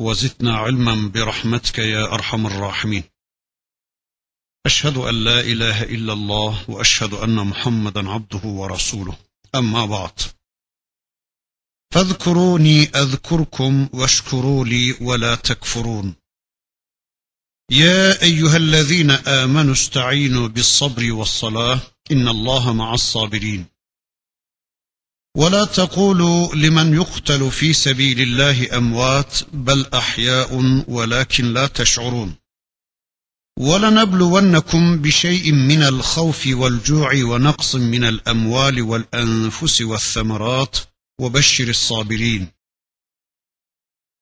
وزدنا علما برحمتك يا أرحم الراحمين. أشهد أن لا إله إلا الله وأشهد أن محمدا عبده ورسوله. أما بعد. فاذكروني أذكركم واشكروا لي ولا تكفرون. يا أيها الذين آمنوا استعينوا بالصبر والصلاة. إن الله مع الصابرين. ولا تقولوا لمن يقتل في سبيل الله أموات بل أحياء ولكن لا تشعرون. ولنبلونكم بشيء من الخوف والجوع ونقص من الأموال والأنفس والثمرات وبشر الصابرين.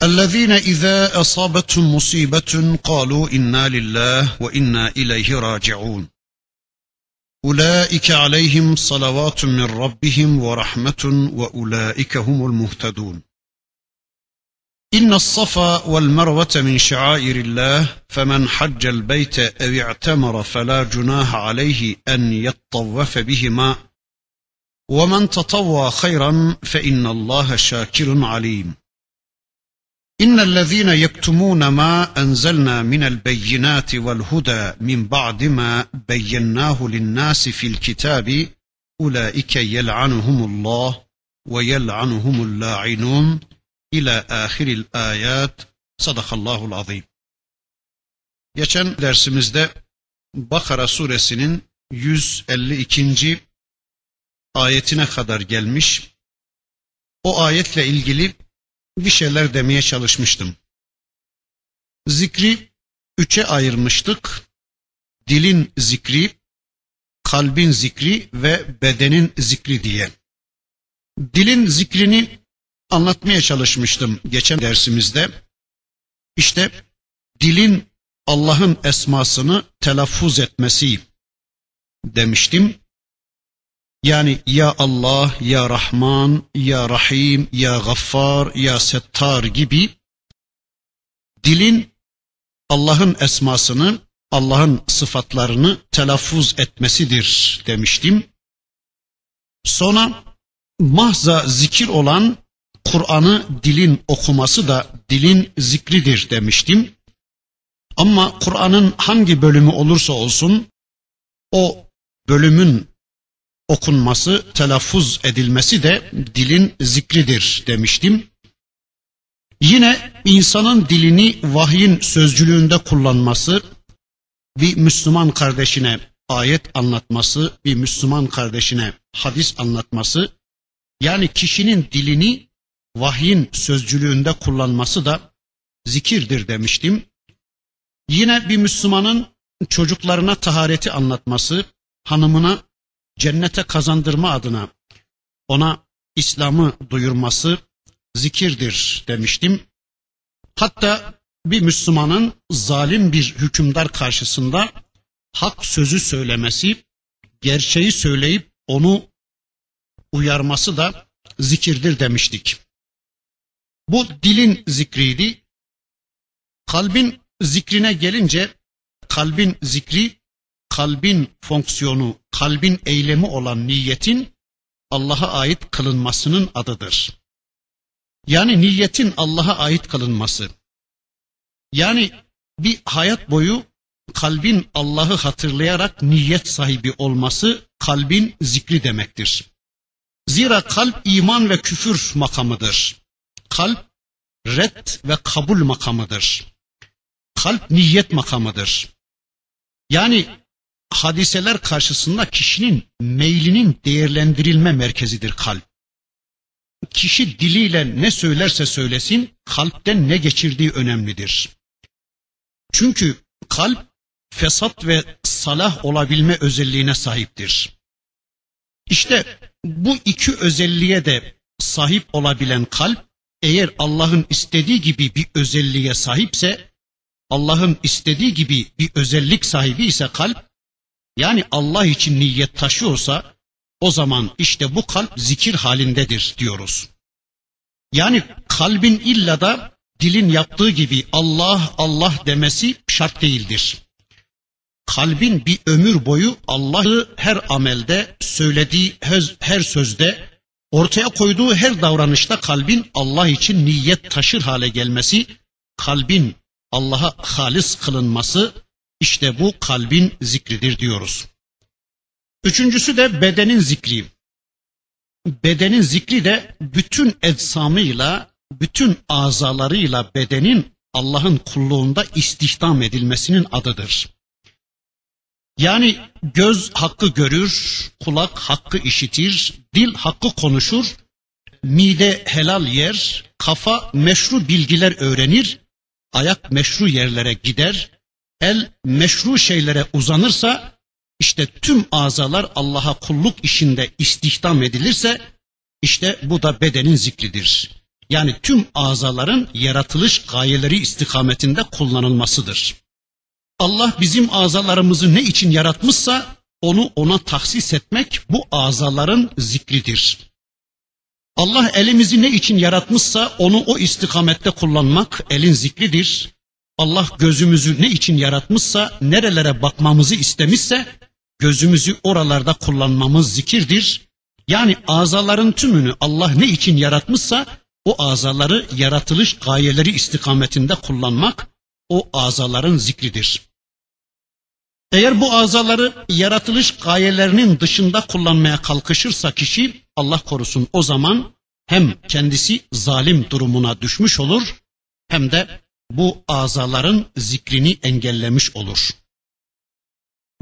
الذين إذا أصابتهم مصيبة قالوا إنا لله وإنا إليه راجعون. أولئك عليهم صلوات من ربهم ورحمة وأولئك هم المهتدون. إن الصفا والمروة من شعائر الله فمن حج البيت أو اعتمر فلا جناح عليه أن يطوف بهما. ومن تطوى خيرا فإن الله شاكر عليم. إن الذين يكتمون ما أنزلنا من البينات والهدى من بعد ما بيناه للناس في الكتاب أولئك يلعنهم الله ويلعنهم اللاعنون إلى آخر الآيات صدق الله العظيم Geçen dersimizde Bakara suresinin 152. ayetine kadar gelmiş. O ayetle ilgili bir şeyler demeye çalışmıştım. Zikri üçe ayırmıştık. Dilin zikri, kalbin zikri ve bedenin zikri diye. Dilin zikrini anlatmaya çalışmıştım geçen dersimizde. İşte dilin Allah'ın esmasını telaffuz etmesi demiştim. Yani ya Allah, ya Rahman, ya Rahim, ya Gaffar, ya Settar gibi dilin Allah'ın esmasını, Allah'ın sıfatlarını telaffuz etmesidir demiştim. Sonra mahza zikir olan Kur'an'ı dilin okuması da dilin zikridir demiştim. Ama Kur'an'ın hangi bölümü olursa olsun o bölümün okunması, telaffuz edilmesi de dilin zikridir demiştim. Yine insanın dilini vahyin sözcülüğünde kullanması, bir Müslüman kardeşine ayet anlatması, bir Müslüman kardeşine hadis anlatması, yani kişinin dilini vahyin sözcülüğünde kullanması da zikirdir demiştim. Yine bir Müslümanın çocuklarına tahareti anlatması, hanımına cennete kazandırma adına ona İslam'ı duyurması zikirdir demiştim. Hatta bir Müslümanın zalim bir hükümdar karşısında hak sözü söylemesi, gerçeği söyleyip onu uyarması da zikirdir demiştik. Bu dilin zikriydi. Kalbin zikrine gelince kalbin zikri kalbin fonksiyonu, kalbin eylemi olan niyetin Allah'a ait kılınmasının adıdır. Yani niyetin Allah'a ait kılınması. Yani bir hayat boyu kalbin Allah'ı hatırlayarak niyet sahibi olması kalbin zikri demektir. Zira kalp iman ve küfür makamıdır. Kalp red ve kabul makamıdır. Kalp niyet makamıdır. Yani hadiseler karşısında kişinin meylinin değerlendirilme merkezidir kalp. Kişi diliyle ne söylerse söylesin, kalpten ne geçirdiği önemlidir. Çünkü kalp fesat ve salah olabilme özelliğine sahiptir. İşte bu iki özelliğe de sahip olabilen kalp eğer Allah'ın istediği gibi bir özelliğe sahipse Allah'ın istediği gibi bir özellik sahibi ise kalp, yani Allah için niyet taşıyorsa, o zaman işte bu kalp zikir halindedir diyoruz. Yani kalbin illa da dilin yaptığı gibi Allah Allah demesi şart değildir. Kalbin bir ömür boyu Allah'ı her amelde, söylediği her sözde, ortaya koyduğu her davranışta kalbin Allah için niyet taşır hale gelmesi, kalbin Allah'a halis kılınması, işte bu kalbin zikridir diyoruz. Üçüncüsü de bedenin zikri. Bedenin zikri de bütün ecsamıyla, bütün azalarıyla bedenin Allah'ın kulluğunda istihdam edilmesinin adıdır. Yani göz hakkı görür, kulak hakkı işitir, dil hakkı konuşur, mide helal yer, kafa meşru bilgiler öğrenir, ayak meşru yerlere gider, el meşru şeylere uzanırsa, işte tüm azalar Allah'a kulluk işinde istihdam edilirse, işte bu da bedenin zikridir. Yani tüm azaların yaratılış gayeleri istikametinde kullanılmasıdır. Allah bizim azalarımızı ne için yaratmışsa onu ona tahsis etmek bu azaların zikridir. Allah elimizi ne için yaratmışsa onu o istikamette kullanmak elin zikridir. Allah gözümüzü ne için yaratmışsa, nerelere bakmamızı istemişse gözümüzü oralarda kullanmamız zikirdir. Yani azaların tümünü Allah ne için yaratmışsa o azaları yaratılış gayeleri istikametinde kullanmak o azaların zikridir. Eğer bu azaları yaratılış gayelerinin dışında kullanmaya kalkışırsa kişi Allah korusun o zaman hem kendisi zalim durumuna düşmüş olur hem de bu azaların zikrini engellemiş olur.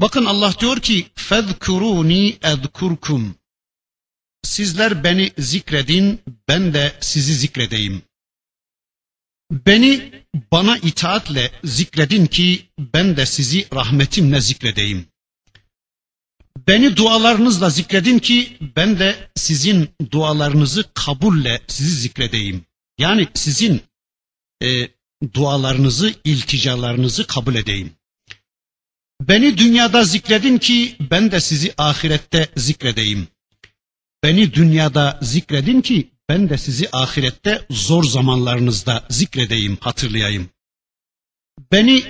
Bakın Allah diyor ki fezkuruni ezkurkum Sizler beni zikredin ben de sizi zikredeyim. Beni bana itaatle zikredin ki ben de sizi rahmetimle zikredeyim. Beni dualarınızla zikredin ki ben de sizin dualarınızı kabulle sizi zikredeyim. Yani sizin e, dualarınızı, ilticalarınızı kabul edeyim. Beni dünyada zikredin ki ben de sizi ahirette zikredeyim. Beni dünyada zikredin ki ben de sizi ahirette zor zamanlarınızda zikredeyim, hatırlayayım. Beni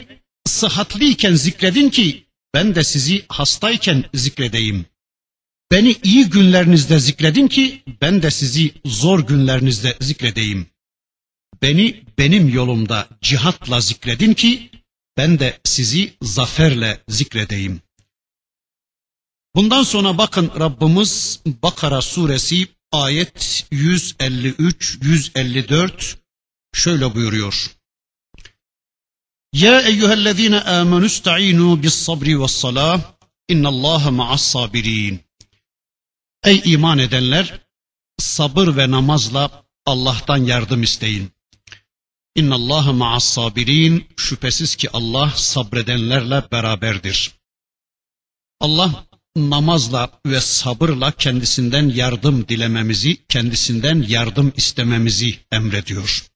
sıhhatliyken zikredin ki ben de sizi hastayken zikredeyim. Beni iyi günlerinizde zikredin ki ben de sizi zor günlerinizde zikredeyim. Beni benim yolumda cihatla zikredin ki ben de sizi zaferle zikredeyim. Bundan sonra bakın Rabbimiz Bakara suresi ayet 153 154 şöyle buyuruyor. Ya eyyühellezine amenu ista'inu bis sabri ve salah innallaha ma'as sabirin. Ey iman edenler sabır ve namazla Allah'tan yardım isteyin. İnnallaha ma'as sabirin. Şüphesiz ki Allah sabredenlerle beraberdir. Allah namazla ve sabırla kendisinden yardım dilememizi, kendisinden yardım istememizi emrediyor.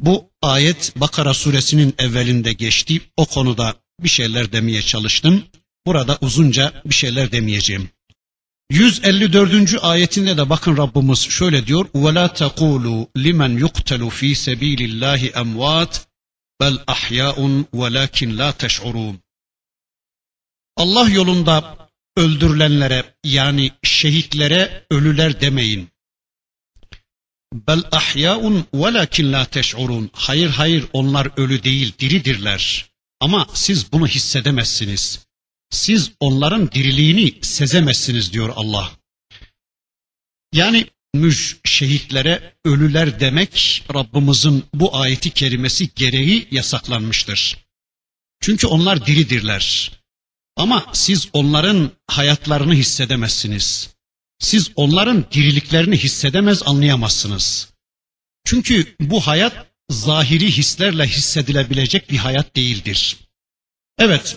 Bu ayet Bakara suresinin evvelinde geçti. O konuda bir şeyler demeye çalıştım. Burada uzunca bir şeyler demeyeceğim. 154. ayetinde de bakın Rabbimiz şöyle diyor. وَلَا تَقُولُوا لِمَنْ يُقْتَلُ ف۪ي سَب۪يلِ اللّٰهِ اَمْوَاتٍ بَلْ اَحْيَاءٌ وَلَكِنْ لَا تَشْعُرُونَ Allah yolunda öldürülenlere yani şehitlere ölüler demeyin. Bel ahyaun velakin la teş'urun. Hayır hayır onlar ölü değil diridirler. Ama siz bunu hissedemezsiniz. Siz onların diriliğini sezemezsiniz diyor Allah. Yani müj şehitlere ölüler demek Rabbimizin bu ayeti kerimesi gereği yasaklanmıştır. Çünkü onlar diridirler. Ama siz onların hayatlarını hissedemezsiniz. Siz onların diriliklerini hissedemez, anlayamazsınız. Çünkü bu hayat zahiri hislerle hissedilebilecek bir hayat değildir. Evet,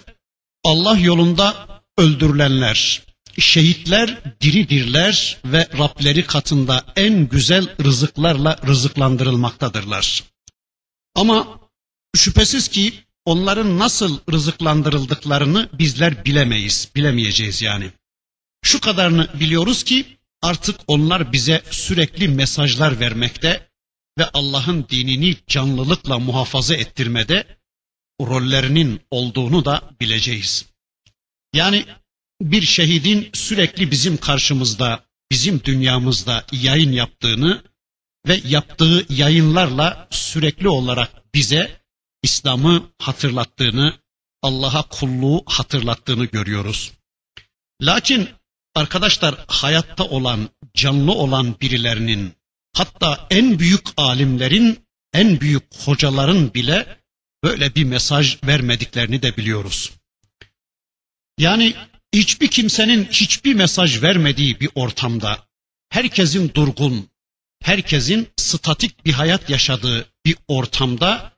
Allah yolunda öldürülenler, şehitler diridirler ve Rableri katında en güzel rızıklarla rızıklandırılmaktadırlar. Ama Şüphesiz ki onların nasıl rızıklandırıldıklarını bizler bilemeyiz, bilemeyeceğiz yani. Şu kadarını biliyoruz ki artık onlar bize sürekli mesajlar vermekte ve Allah'ın dinini canlılıkla muhafaza ettirmede rollerinin olduğunu da bileceğiz. Yani bir şehidin sürekli bizim karşımızda, bizim dünyamızda yayın yaptığını ve yaptığı yayınlarla sürekli olarak bize İslam'ı hatırlattığını, Allah'a kulluğu hatırlattığını görüyoruz. Lakin arkadaşlar hayatta olan, canlı olan birilerinin, hatta en büyük alimlerin, en büyük hocaların bile böyle bir mesaj vermediklerini de biliyoruz. Yani hiçbir kimsenin hiçbir mesaj vermediği bir ortamda herkesin durgun, herkesin statik bir hayat yaşadığı bir ortamda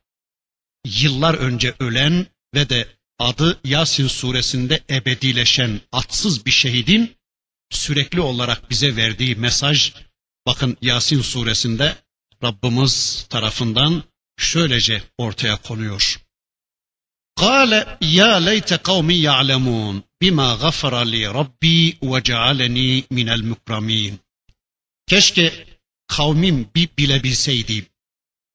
yıllar önce ölen ve de adı Yasin suresinde ebedileşen atsız bir şehidin sürekli olarak bize verdiği mesaj bakın Yasin suresinde Rabbimiz tarafından şöylece ortaya konuyor. Kale ya leyte kavmi ya'lemun bima gafara li rabbi ve cealeni minel mukramin. Keşke kavmim bir bilebilseydi.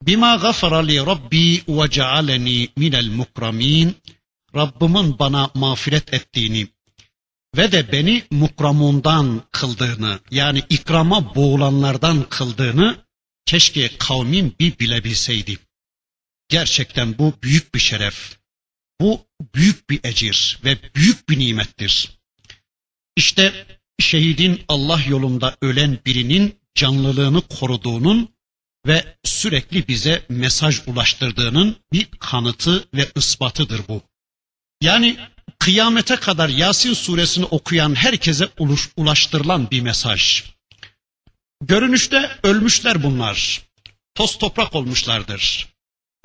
Bima gafara li rabbi ve cealeni minel mukramin. Rabbimin bana mağfiret ettiğini ve de beni mukramundan kıldığını yani ikrama boğulanlardan kıldığını keşke kavmim bir bilebilseydi. Gerçekten bu büyük bir şeref. Bu büyük bir ecir ve büyük bir nimettir. İşte şehidin Allah yolunda ölen birinin canlılığını koruduğunun ve sürekli bize mesaj ulaştırdığının bir kanıtı ve ispatıdır bu. Yani kıyamete kadar Yasin suresini okuyan herkese ulaştırılan bir mesaj. Görünüşte ölmüşler bunlar. Toz toprak olmuşlardır.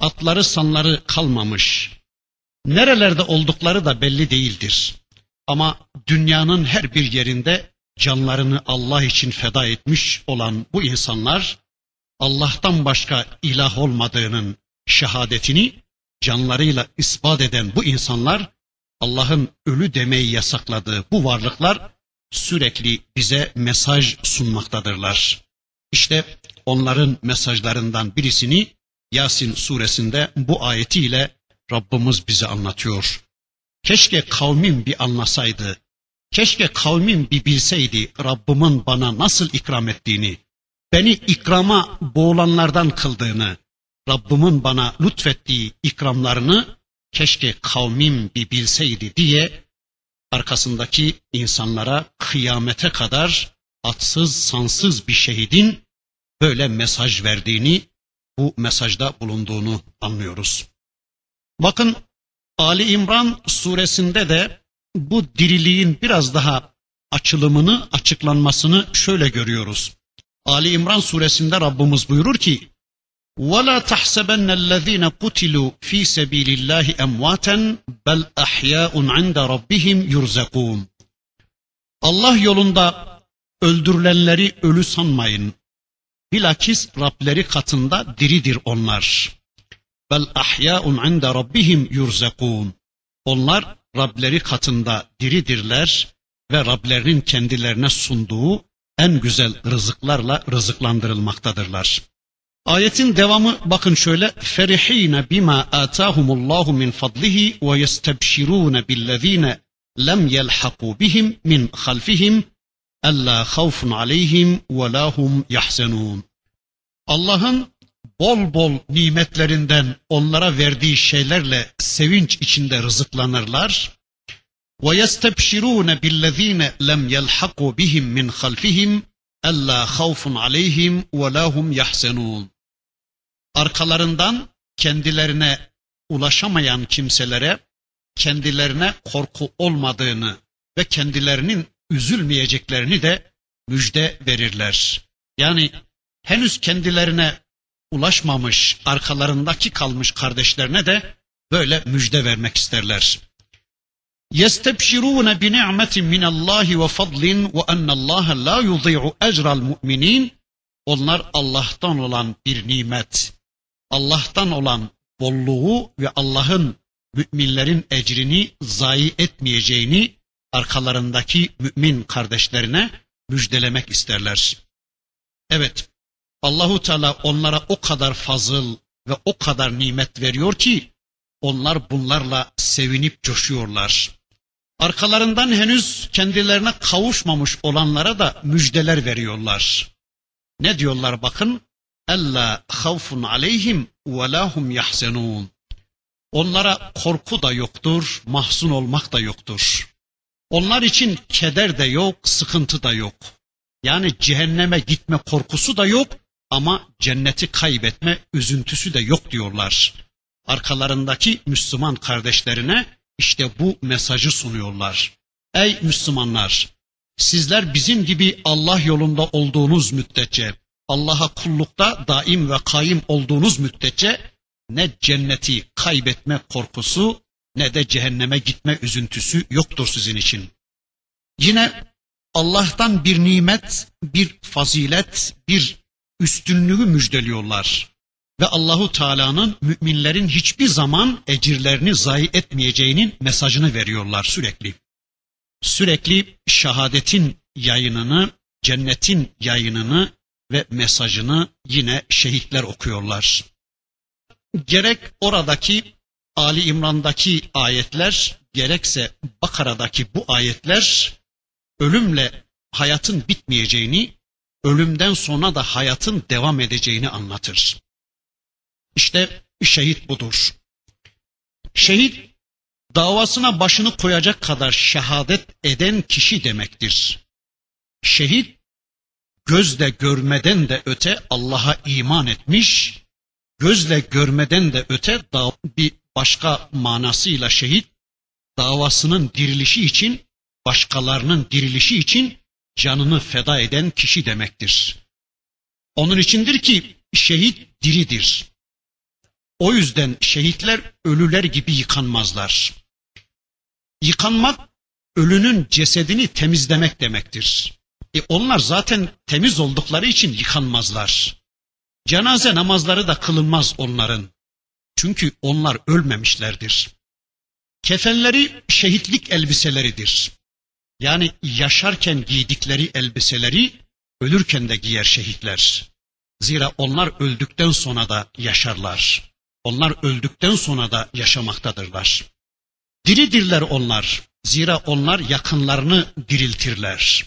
Atları sanları kalmamış. Nerelerde oldukları da belli değildir. Ama dünyanın her bir yerinde canlarını Allah için feda etmiş olan bu insanlar Allah'tan başka ilah olmadığının şehadetini canlarıyla ispat eden bu insanlar Allah'ın ölü demeyi yasakladığı bu varlıklar sürekli bize mesaj sunmaktadırlar. İşte onların mesajlarından birisini Yasin suresinde bu ayetiyle Rabbimiz bize anlatıyor. Keşke kavmim bir anlasaydı, keşke kavmim bir bilseydi Rabbimin bana nasıl ikram ettiğini, beni ikrama boğulanlardan kıldığını, Rabbimin bana lütfettiği ikramlarını keşke kavmim bir bilseydi diye arkasındaki insanlara kıyamete kadar atsız sansız bir şehidin böyle mesaj verdiğini, bu mesajda bulunduğunu anlıyoruz. Bakın Ali İmran suresinde de bu diriliğin biraz daha açılımını, açıklanmasını şöyle görüyoruz. Ali İmran suresinde Rabbimiz buyurur ki: وَلَا تَحْسَبَنَّ الَّذ۪ينَ قُتِلُوا ف۪ي سَب۪يلِ اللّٰهِ اَمْوَاتًا بَلْ اَحْيَاءٌ عِنْدَ رَبِّهِمْ يُرْزَقُونَ Allah yolunda öldürülenleri ölü sanmayın. Bilakis Rableri katında diridir onlar. Bel ahya'un inde rabbihim yurzakun. Onlar Rableri katında diridirler ve Rablerinin kendilerine sunduğu en güzel rızıklarla rızıklandırılmaktadırlar. Ayetin devamı bakın şöyle ferihine bima atahumullahu min fadlihi ve yestebşirun billezine lem yelhaku bihim min halfihim alla havfun aleyhim ve lahum yahzenun. Allah'ın bol bol nimetlerinden onlara verdiği şeylerle sevinç içinde rızıklanırlar. Ve yestebşirun billezine lem yelhaku bihim min halfihim alla havfun aleyhim ve lahum yahzenun arkalarından kendilerine ulaşamayan kimselere kendilerine korku olmadığını ve kendilerinin üzülmeyeceklerini de müjde verirler. Yani henüz kendilerine ulaşmamış, arkalarındaki kalmış kardeşlerine de böyle müjde vermek isterler. يَسْتَبْشِرُونَ بِنِعْمَةٍ مِنَ اللّٰهِ وَفَضْلٍ وَأَنَّ اللّٰهَ لَا يُضِيعُ اَجْرَ الْمُؤْمِنِينَ Onlar Allah'tan olan bir nimet, Allah'tan olan bolluğu ve Allah'ın müminlerin ecrini zayi etmeyeceğini arkalarındaki mümin kardeşlerine müjdelemek isterler. Evet, Allahu Teala onlara o kadar fazıl ve o kadar nimet veriyor ki onlar bunlarla sevinip coşuyorlar. Arkalarından henüz kendilerine kavuşmamış olanlara da müjdeler veriyorlar. Ne diyorlar bakın? Ella havfun aleyhim ve lahum yahzenun. Onlara korku da yoktur, mahzun olmak da yoktur. Onlar için keder de yok, sıkıntı da yok. Yani cehenneme gitme korkusu da yok ama cenneti kaybetme üzüntüsü de yok diyorlar. Arkalarındaki Müslüman kardeşlerine işte bu mesajı sunuyorlar. Ey Müslümanlar, sizler bizim gibi Allah yolunda olduğunuz müddetçe, Allah'a kullukta daim ve kaim olduğunuz müddetçe ne cenneti kaybetme korkusu ne de cehenneme gitme üzüntüsü yoktur sizin için. Yine Allah'tan bir nimet, bir fazilet, bir üstünlüğü müjdeliyorlar. Ve Allahu Teala'nın müminlerin hiçbir zaman ecirlerini zayi etmeyeceğinin mesajını veriyorlar sürekli. Sürekli şehadetin yayınını, cennetin yayınını ve mesajını yine şehitler okuyorlar. Gerek oradaki Ali İmran'daki ayetler, gerekse Bakara'daki bu ayetler ölümle hayatın bitmeyeceğini, ölümden sonra da hayatın devam edeceğini anlatır. İşte şehit budur. Şehit davasına başını koyacak kadar şehadet eden kişi demektir. Şehit gözle görmeden de öte Allah'a iman etmiş, gözle görmeden de öte bir başka manasıyla şehit davasının dirilişi için, başkalarının dirilişi için canını feda eden kişi demektir. Onun içindir ki şehit diridir. O yüzden şehitler ölüler gibi yıkanmazlar. Yıkanmak ölünün cesedini temizlemek demektir. E onlar zaten temiz oldukları için yıkanmazlar. Cenaze namazları da kılınmaz onların. Çünkü onlar ölmemişlerdir. Kefenleri şehitlik elbiseleridir. Yani yaşarken giydikleri elbiseleri ölürken de giyer şehitler. Zira onlar öldükten sonra da yaşarlar. Onlar öldükten sonra da yaşamaktadırlar. Diridirler onlar. Zira onlar yakınlarını diriltirler.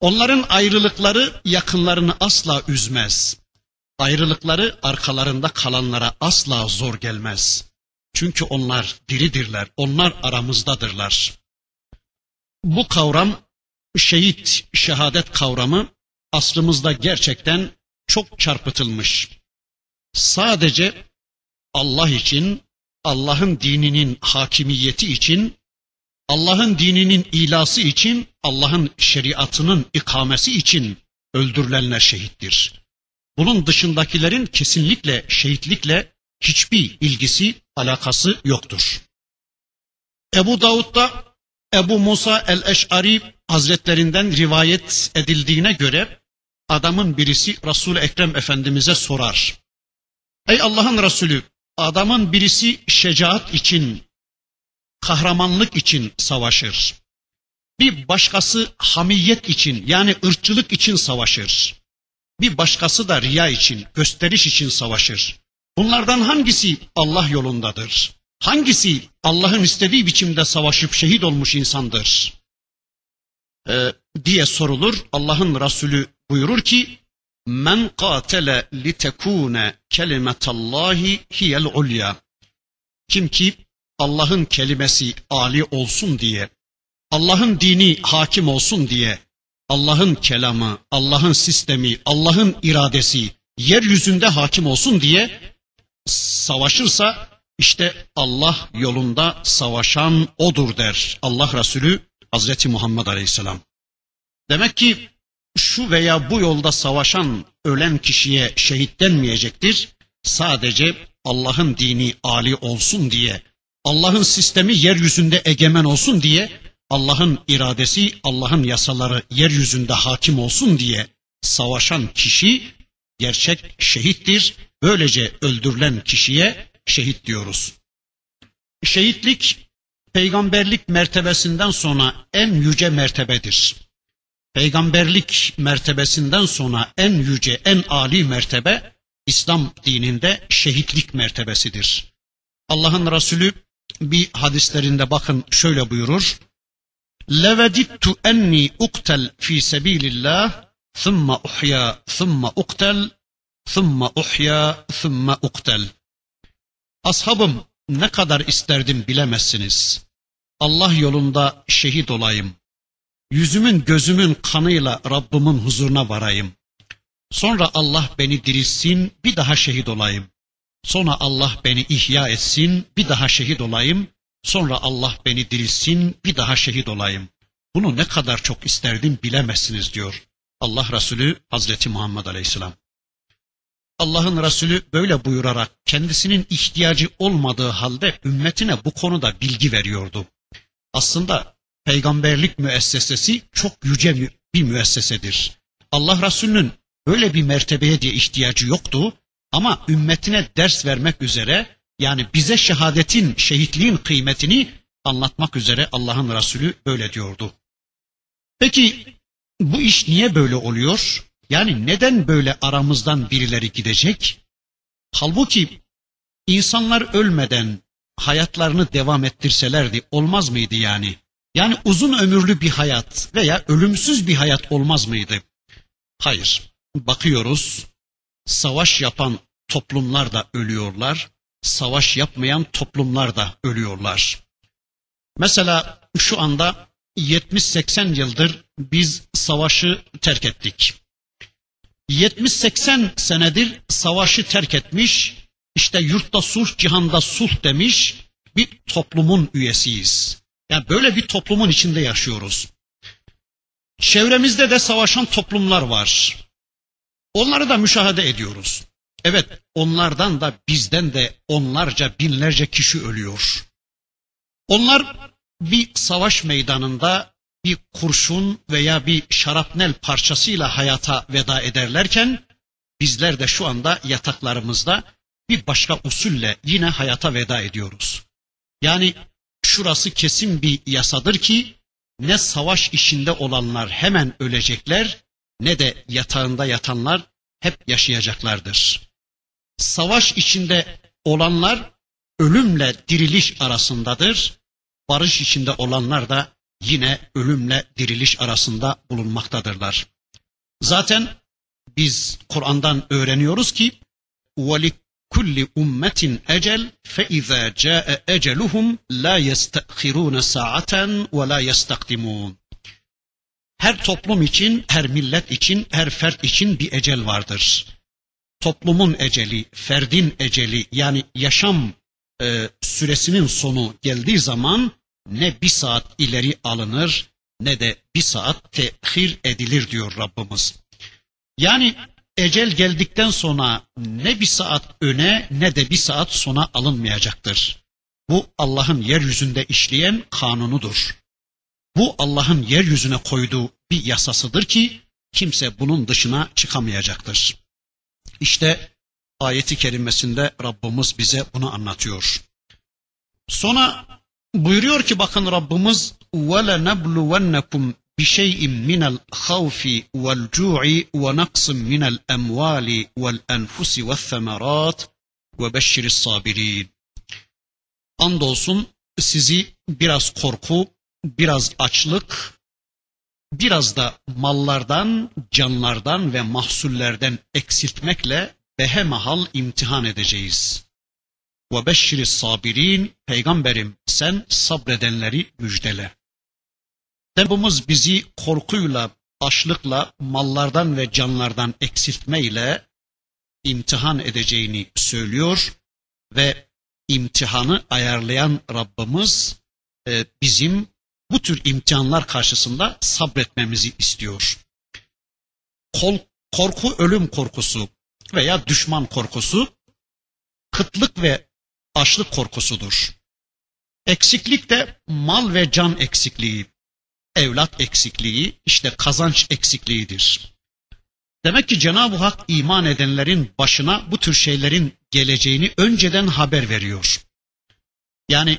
Onların ayrılıkları yakınlarını asla üzmez. Ayrılıkları arkalarında kalanlara asla zor gelmez. Çünkü onlar diridirler, onlar aramızdadırlar. Bu kavram, şehit, şehadet kavramı aslımızda gerçekten çok çarpıtılmış. Sadece Allah için, Allah'ın dininin hakimiyeti için, Allah'ın dininin ilası için, Allah'ın şeriatının ikamesi için öldürülenler şehittir. Bunun dışındakilerin kesinlikle şehitlikle hiçbir ilgisi, alakası yoktur. Ebu Davud'da Ebu Musa el-Eş'ari hazretlerinden rivayet edildiğine göre adamın birisi Resul Ekrem Efendimize sorar. Ey Allah'ın Resulü, adamın birisi şecaat için, kahramanlık için savaşır. Bir başkası hamiyet için yani ırkçılık için savaşır. Bir başkası da riya için, gösteriş için savaşır. Bunlardan hangisi Allah yolundadır? Hangisi Allah'ın istediği biçimde savaşıp şehit olmuş insandır? Ee, diye sorulur. Allah'ın Resulü buyurur ki Men qatele litekune kelimetallahi hiyel ulya. Kim ki Allah'ın kelimesi ali olsun diye, Allah'ın dini hakim olsun diye, Allah'ın kelamı, Allah'ın sistemi, Allah'ın iradesi yeryüzünde hakim olsun diye savaşırsa işte Allah yolunda savaşan odur der Allah Resulü Hazreti Muhammed Aleyhisselam. Demek ki şu veya bu yolda savaşan ölen kişiye şehit denmeyecektir. Sadece Allah'ın dini ali olsun diye, Allah'ın sistemi yeryüzünde egemen olsun diye, Allah'ın iradesi, Allah'ın yasaları yeryüzünde hakim olsun diye savaşan kişi gerçek şehittir. Böylece öldürülen kişiye şehit diyoruz. Şehitlik peygamberlik mertebesinden sonra en yüce mertebedir. Peygamberlik mertebesinden sonra en yüce, en âli mertebe İslam dininde şehitlik mertebesidir. Allah'ın Resulü bir hadislerinde bakın şöyle buyurur. Levedittu enni uktel fi sebilillah thumma uhya thumma uktel thumma uhya thumma uktel. Ashabım ne kadar isterdim bilemezsiniz. Allah yolunda şehit olayım. Yüzümün gözümün kanıyla Rabbimin huzuruna varayım. Sonra Allah beni dirilsin, bir daha şehit olayım. Sonra Allah beni ihya etsin, bir daha şehit olayım. Sonra Allah beni dirilsin, bir daha şehit olayım. Bunu ne kadar çok isterdim bilemezsiniz diyor Allah Resulü Hazreti Muhammed Aleyhisselam. Allah'ın Resulü böyle buyurarak kendisinin ihtiyacı olmadığı halde ümmetine bu konuda bilgi veriyordu. Aslında peygamberlik müessesesi çok yüce bir müessesedir. Allah Resulü'nün böyle bir mertebeye diye ihtiyacı yoktu ama ümmetine ders vermek üzere yani bize şehadetin, şehitliğin kıymetini anlatmak üzere Allah'ın Resulü böyle diyordu. Peki bu iş niye böyle oluyor? Yani neden böyle aramızdan birileri gidecek? Halbuki insanlar ölmeden hayatlarını devam ettirselerdi olmaz mıydı yani? Yani uzun ömürlü bir hayat veya ölümsüz bir hayat olmaz mıydı? Hayır. Bakıyoruz savaş yapan toplumlar da ölüyorlar, savaş yapmayan toplumlar da ölüyorlar. Mesela şu anda 70-80 yıldır biz savaşı terk ettik. 70-80 senedir savaşı terk etmiş, işte yurtta sulh, cihanda sulh demiş bir toplumun üyesiyiz. Yani böyle bir toplumun içinde yaşıyoruz. Çevremizde de savaşan toplumlar var. Onları da müşahede ediyoruz. Evet, onlardan da bizden de onlarca binlerce kişi ölüyor. Onlar bir savaş meydanında bir kurşun veya bir şarapnel parçasıyla hayata veda ederlerken bizler de şu anda yataklarımızda bir başka usulle yine hayata veda ediyoruz. Yani şurası kesin bir yasadır ki ne savaş işinde olanlar hemen ölecekler ne de yatağında yatanlar hep yaşayacaklardır. Savaş içinde olanlar ölümle diriliş arasındadır. Barış içinde olanlar da yine ölümle diriliş arasında bulunmaktadırlar. Zaten biz Kur'an'dan öğreniyoruz ki kulli ummetin ecel fe izâ câe eceluhum la yestekhirûne sa'aten ve la yestakdimun. Her toplum için, her millet için, her fert için bir ecel vardır. Toplumun eceli, ferdin eceli yani yaşam e, süresinin sonu geldiği zaman ne bir saat ileri alınır ne de bir saat tehir edilir diyor Rabbimiz. Yani ecel geldikten sonra ne bir saat öne ne de bir saat sona alınmayacaktır. Bu Allah'ın yeryüzünde işleyen kanunudur. Bu Allah'ın yeryüzüne koyduğu bir yasasıdır ki kimse bunun dışına çıkamayacaktır. İşte ayeti kerimesinde Rabbimiz bize bunu anlatıyor. Sonra buyuruyor ki bakın Rabbimiz وَلَنَبْلُوَنَّكُمْ بشيء من الخوف والجوع ونقص من الأموال والأنفس والثمرات وبشر الصابرين. Andolsun sizi biraz korku, biraz açlık, biraz da mallardan, canlardan ve mahsullerden eksiltmekle behemahal imtihan edeceğiz. Ve beşşiri sabirin, peygamberim sen sabredenleri müjdele. Rabbimiz bizi korkuyla, açlıkla, mallardan ve canlardan eksiltmeyle imtihan edeceğini söylüyor ve imtihanı ayarlayan Rabbimiz e, bizim bu tür imtihanlar karşısında sabretmemizi istiyor. Kol, korku ölüm korkusu veya düşman korkusu kıtlık ve açlık korkusudur. Eksiklik de mal ve can eksikliği, evlat eksikliği, işte kazanç eksikliğidir. Demek ki Cenab-ı Hak iman edenlerin başına bu tür şeylerin geleceğini önceden haber veriyor. Yani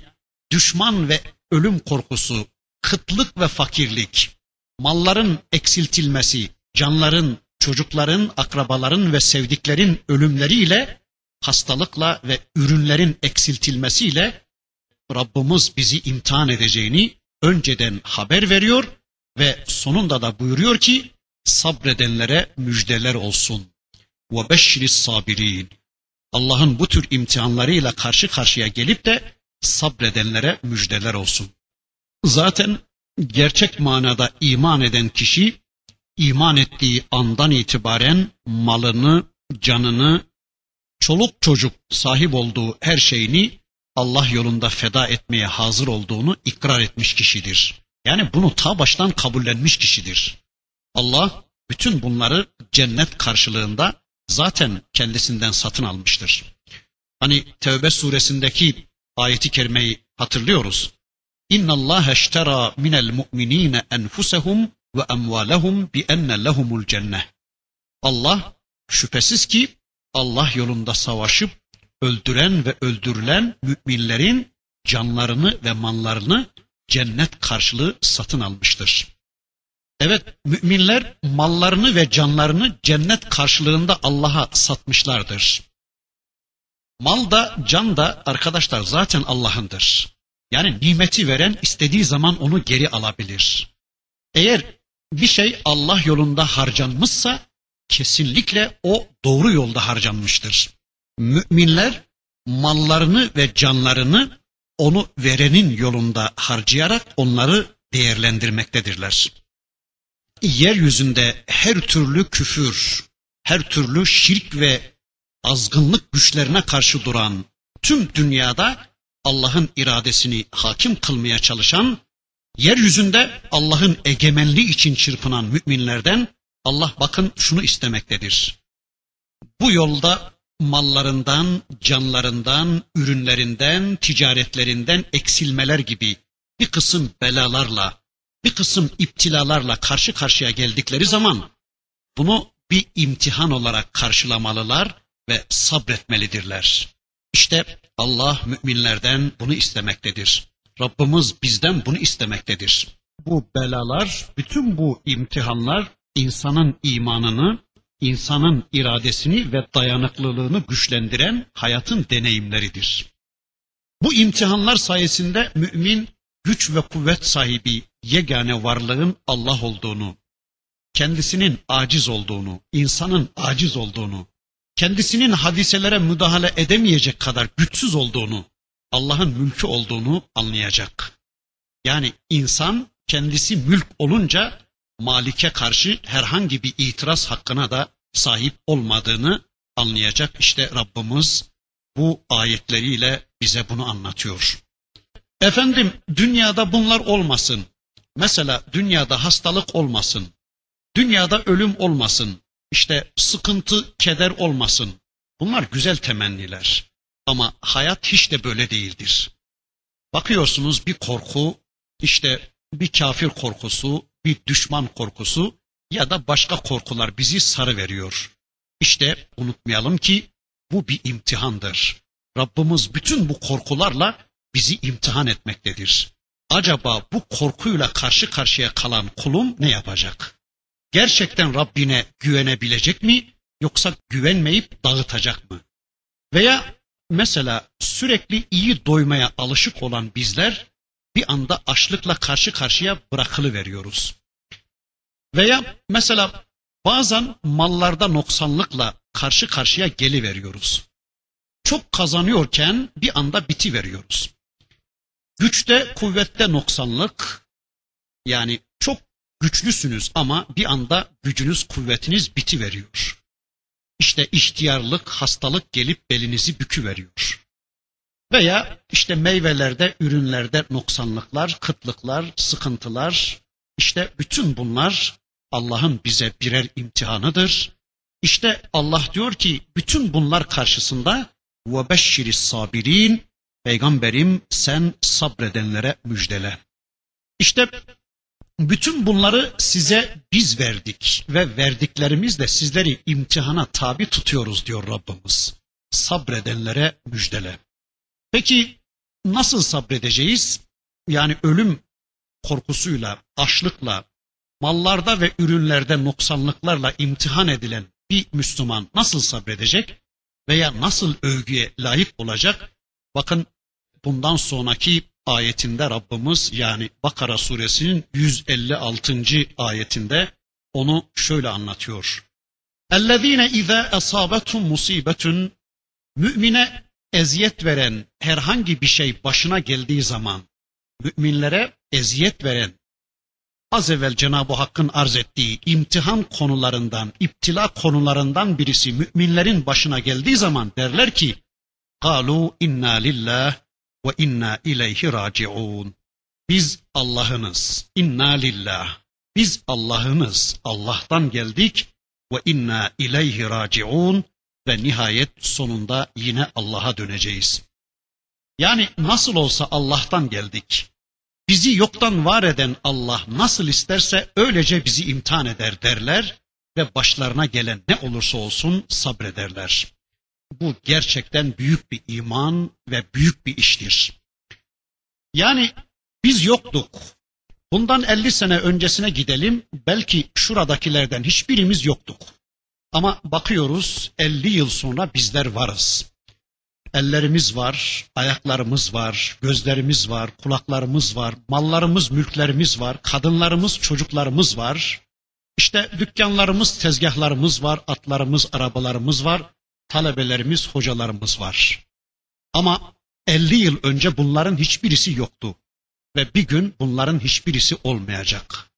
düşman ve ölüm korkusu, kıtlık ve fakirlik, malların eksiltilmesi, canların, çocukların, akrabaların ve sevdiklerin ölümleriyle, hastalıkla ve ürünlerin eksiltilmesiyle Rabbimiz bizi imtihan edeceğini önceden haber veriyor ve sonunda da buyuruyor ki sabredenlere müjdeler olsun. Ve beşşiris sabirin. Allah'ın bu tür imtihanlarıyla karşı karşıya gelip de sabredenlere müjdeler olsun. Zaten gerçek manada iman eden kişi iman ettiği andan itibaren malını, canını, çoluk çocuk sahip olduğu her şeyini Allah yolunda feda etmeye hazır olduğunu ikrar etmiş kişidir. Yani bunu ta baştan kabullenmiş kişidir. Allah bütün bunları cennet karşılığında zaten kendisinden satın almıştır. Hani Tevbe suresindeki ayeti kerimeyi hatırlıyoruz. İnna Allah eştera minel mu'minine enfusehum ve emvalehum bi enne lehumul cenneh. Allah şüphesiz ki Allah yolunda savaşıp öldüren ve öldürülen müminlerin canlarını ve mallarını cennet karşılığı satın almıştır. Evet müminler mallarını ve canlarını cennet karşılığında Allah'a satmışlardır. Mal da can da arkadaşlar zaten Allah'ındır. Yani nimeti veren istediği zaman onu geri alabilir. Eğer bir şey Allah yolunda harcanmışsa kesinlikle o doğru yolda harcanmıştır. Müminler mallarını ve canlarını onu verenin yolunda harcayarak onları değerlendirmektedirler. Yeryüzünde her türlü küfür, her türlü şirk ve azgınlık güçlerine karşı duran tüm dünyada Allah'ın iradesini hakim kılmaya çalışan, yeryüzünde Allah'ın egemenliği için çırpınan müminlerden Allah bakın şunu istemektedir. Bu yolda mallarından, canlarından, ürünlerinden, ticaretlerinden eksilmeler gibi bir kısım belalarla, bir kısım iptilalarla karşı karşıya geldikleri zaman bunu bir imtihan olarak karşılamalılar ve sabretmelidirler. İşte Allah müminlerden bunu istemektedir. Rabbimiz bizden bunu istemektedir. Bu belalar, bütün bu imtihanlar insanın imanını, insanın iradesini ve dayanıklılığını güçlendiren hayatın deneyimleridir. Bu imtihanlar sayesinde mümin güç ve kuvvet sahibi yegane varlığın Allah olduğunu, kendisinin aciz olduğunu, insanın aciz olduğunu, kendisinin hadiselere müdahale edemeyecek kadar güçsüz olduğunu, Allah'ın mülkü olduğunu anlayacak. Yani insan kendisi mülk olunca Malik'e karşı herhangi bir itiraz hakkına da sahip olmadığını anlayacak. İşte Rabbimiz bu ayetleriyle bize bunu anlatıyor. Efendim dünyada bunlar olmasın. Mesela dünyada hastalık olmasın. Dünyada ölüm olmasın. İşte sıkıntı, keder olmasın. Bunlar güzel temenniler. Ama hayat hiç de böyle değildir. Bakıyorsunuz bir korku, işte bir kafir korkusu, bir düşman korkusu ya da başka korkular bizi sarı veriyor. İşte unutmayalım ki bu bir imtihandır. Rabbimiz bütün bu korkularla bizi imtihan etmektedir. Acaba bu korkuyla karşı karşıya kalan kulum ne yapacak? Gerçekten Rabbine güvenebilecek mi yoksa güvenmeyip dağıtacak mı? Veya mesela sürekli iyi doymaya alışık olan bizler bir anda açlıkla karşı karşıya bırakılı veriyoruz. Veya mesela bazen mallarda noksanlıkla karşı karşıya geli veriyoruz. Çok kazanıyorken bir anda biti veriyoruz. Güçte, kuvvette noksanlık yani çok güçlüsünüz ama bir anda gücünüz, kuvvetiniz biti veriyor. İşte ihtiyarlık, hastalık gelip belinizi bükü veriyor. Veya işte meyvelerde, ürünlerde noksanlıklar, kıtlıklar, sıkıntılar, işte bütün bunlar Allah'ın bize birer imtihanıdır. İşte Allah diyor ki bütün bunlar karşısında ve beşşiris sabirin peygamberim sen sabredenlere müjdele. İşte bütün bunları size biz verdik ve verdiklerimizle sizleri imtihana tabi tutuyoruz diyor Rabbimiz. sabredenlere müjdele. Peki nasıl sabredeceğiz? Yani ölüm korkusuyla, açlıkla, mallarda ve ürünlerde noksanlıklarla imtihan edilen bir Müslüman nasıl sabredecek veya nasıl övgüye layık olacak? Bakın bundan sonraki ayetinde Rabbimiz yani Bakara suresinin 156. ayetinde onu şöyle anlatıyor. اَلَّذ۪ينَ اِذَا اَصَابَتُمْ musibetun Mümine eziyet veren herhangi bir şey başına geldiği zaman, müminlere eziyet veren, az evvel Cenab-ı Hakk'ın arz ettiği imtihan konularından, iptila konularından birisi müminlerin başına geldiği zaman derler ki, قَالُوا inna lillah ve inna ileyhi raciun. Biz Allah'ınız, inna lillah. Biz Allah'ınız, Allah'tan geldik ve inna ileyhi raciun ve nihayet sonunda yine Allah'a döneceğiz. Yani nasıl olsa Allah'tan geldik. Bizi yoktan var eden Allah nasıl isterse öylece bizi imtihan eder derler ve başlarına gelen ne olursa olsun sabrederler. Bu gerçekten büyük bir iman ve büyük bir iştir. Yani biz yoktuk. Bundan 50 sene öncesine gidelim. Belki şuradakilerden hiçbirimiz yoktuk. Ama bakıyoruz 50 yıl sonra bizler varız. Ellerimiz var, ayaklarımız var, gözlerimiz var, kulaklarımız var, mallarımız, mülklerimiz var, kadınlarımız, çocuklarımız var. İşte dükkanlarımız, tezgahlarımız var, atlarımız, arabalarımız var, talebelerimiz, hocalarımız var. Ama 50 yıl önce bunların hiçbirisi yoktu. Ve bir gün bunların hiçbirisi olmayacak.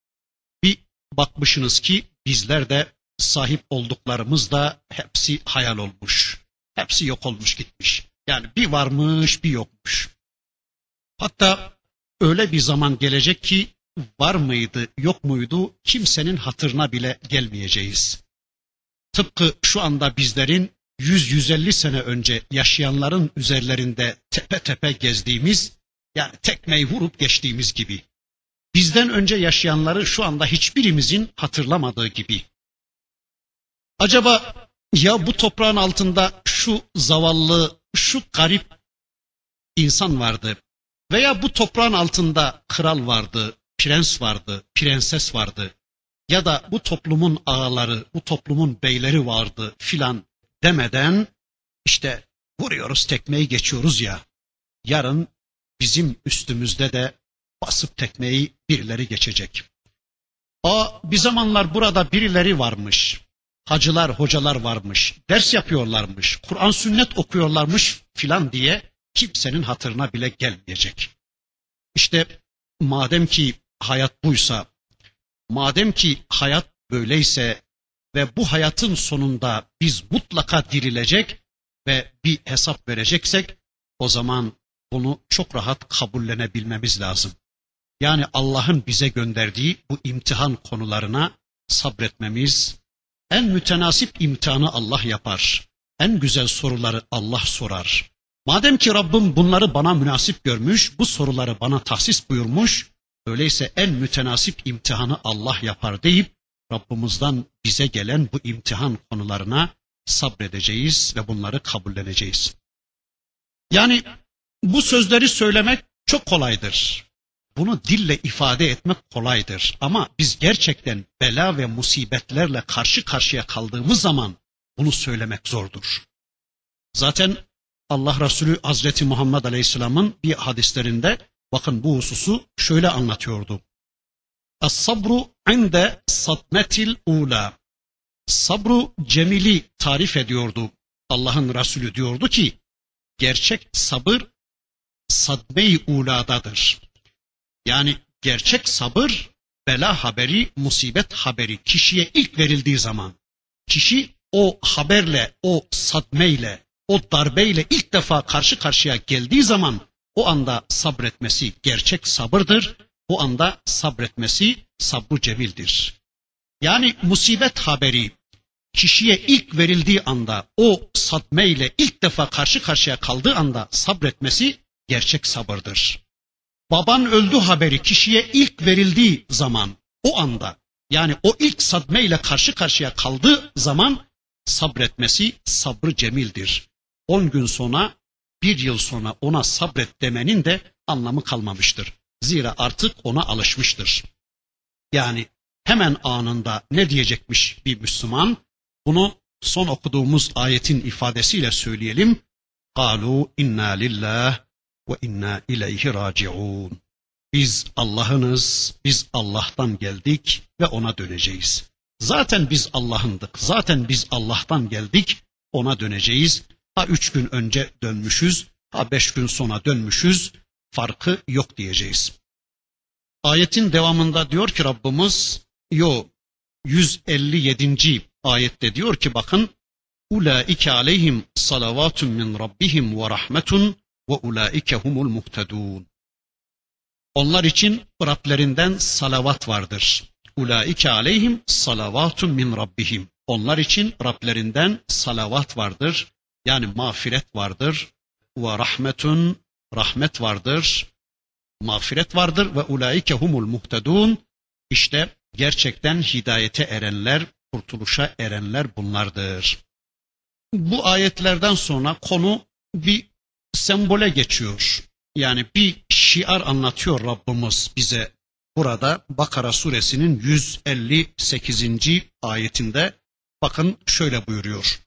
Bir bakmışsınız ki bizler de sahip olduklarımız da hepsi hayal olmuş. Hepsi yok olmuş gitmiş. Yani bir varmış bir yokmuş. Hatta öyle bir zaman gelecek ki var mıydı yok muydu kimsenin hatırına bile gelmeyeceğiz. Tıpkı şu anda bizlerin 100-150 sene önce yaşayanların üzerlerinde tepe tepe gezdiğimiz yani tekmeyi vurup geçtiğimiz gibi. Bizden önce yaşayanları şu anda hiçbirimizin hatırlamadığı gibi. Acaba ya bu toprağın altında şu zavallı, şu garip insan vardı veya bu toprağın altında kral vardı, prens vardı, prenses vardı ya da bu toplumun ağaları, bu toplumun beyleri vardı filan demeden işte vuruyoruz tekmeyi geçiyoruz ya. Yarın bizim üstümüzde de basıp tekmeyi birileri geçecek. Aa bir zamanlar burada birileri varmış. Hacılar, hocalar varmış. Ders yapıyorlarmış. Kur'an sünnet okuyorlarmış filan diye kimsenin hatırına bile gelmeyecek. İşte madem ki hayat buysa, madem ki hayat böyleyse ve bu hayatın sonunda biz mutlaka dirilecek ve bir hesap vereceksek o zaman bunu çok rahat kabullenebilmemiz lazım. Yani Allah'ın bize gönderdiği bu imtihan konularına sabretmemiz, en mütenasip imtihanı Allah yapar. En güzel soruları Allah sorar. Madem ki Rabbim bunları bana münasip görmüş, bu soruları bana tahsis buyurmuş, öyleyse en mütenasip imtihanı Allah yapar deyip Rabbimizden bize gelen bu imtihan konularına sabredeceğiz ve bunları kabulleneceğiz. Yani bu sözleri söylemek çok kolaydır. Bunu dille ifade etmek kolaydır ama biz gerçekten bela ve musibetlerle karşı karşıya kaldığımız zaman bunu söylemek zordur. Zaten Allah Resulü Hazreti Muhammed Aleyhisselam'ın bir hadislerinde bakın bu hususu şöyle anlatıyordu. Es-sabru inde satmetil ula. Sabru cemili tarif ediyordu. Allah'ın Resulü diyordu ki gerçek sabır sadme-i uladadır. Yani gerçek sabır bela haberi, musibet haberi kişiye ilk verildiği zaman kişi o haberle, o sadmeyle, o darbeyle ilk defa karşı karşıya geldiği zaman o anda sabretmesi gerçek sabırdır. O anda sabretmesi sabru cemildir. Yani musibet haberi kişiye ilk verildiği anda o sadmeyle ilk defa karşı karşıya kaldığı anda sabretmesi gerçek sabırdır. Baban öldü haberi kişiye ilk verildiği zaman o anda yani o ilk sadmeyle karşı karşıya kaldığı zaman sabretmesi sabrı cemildir. on gün sonra, bir yıl sonra ona sabret demenin de anlamı kalmamıştır. Zira artık ona alışmıştır. Yani hemen anında ne diyecekmiş bir Müslüman? Bunu son okuduğumuz ayetin ifadesiyle söyleyelim. قَالُوا inna lillah ve inna ileyhi raciun. Biz Allah'ınız, biz Allah'tan geldik ve ona döneceğiz. Zaten biz Allah'ındık, zaten biz Allah'tan geldik, ona döneceğiz. Ha üç gün önce dönmüşüz, ha beş gün sonra dönmüşüz, farkı yok diyeceğiz. Ayetin devamında diyor ki Rabbimiz, yo 157. ayette diyor ki bakın, Ulaike aleyhim salavatun min rabbihim ve rahmetun ve ulaike humul muhtedun. Onlar için Rablerinden salavat vardır. Ulaike aleyhim salavatun min rabbihim. Onlar için Rablerinden salavat vardır. Yani mağfiret vardır. Ve rahmetun rahmet vardır. Mağfiret vardır ve ulaike humul muhtedun. İşte gerçekten hidayete erenler, kurtuluşa erenler bunlardır. Bu ayetlerden sonra konu bir sembole geçiyor. Yani bir şiar anlatıyor Rabbimiz bize burada Bakara suresinin 158. ayetinde bakın şöyle buyuruyor.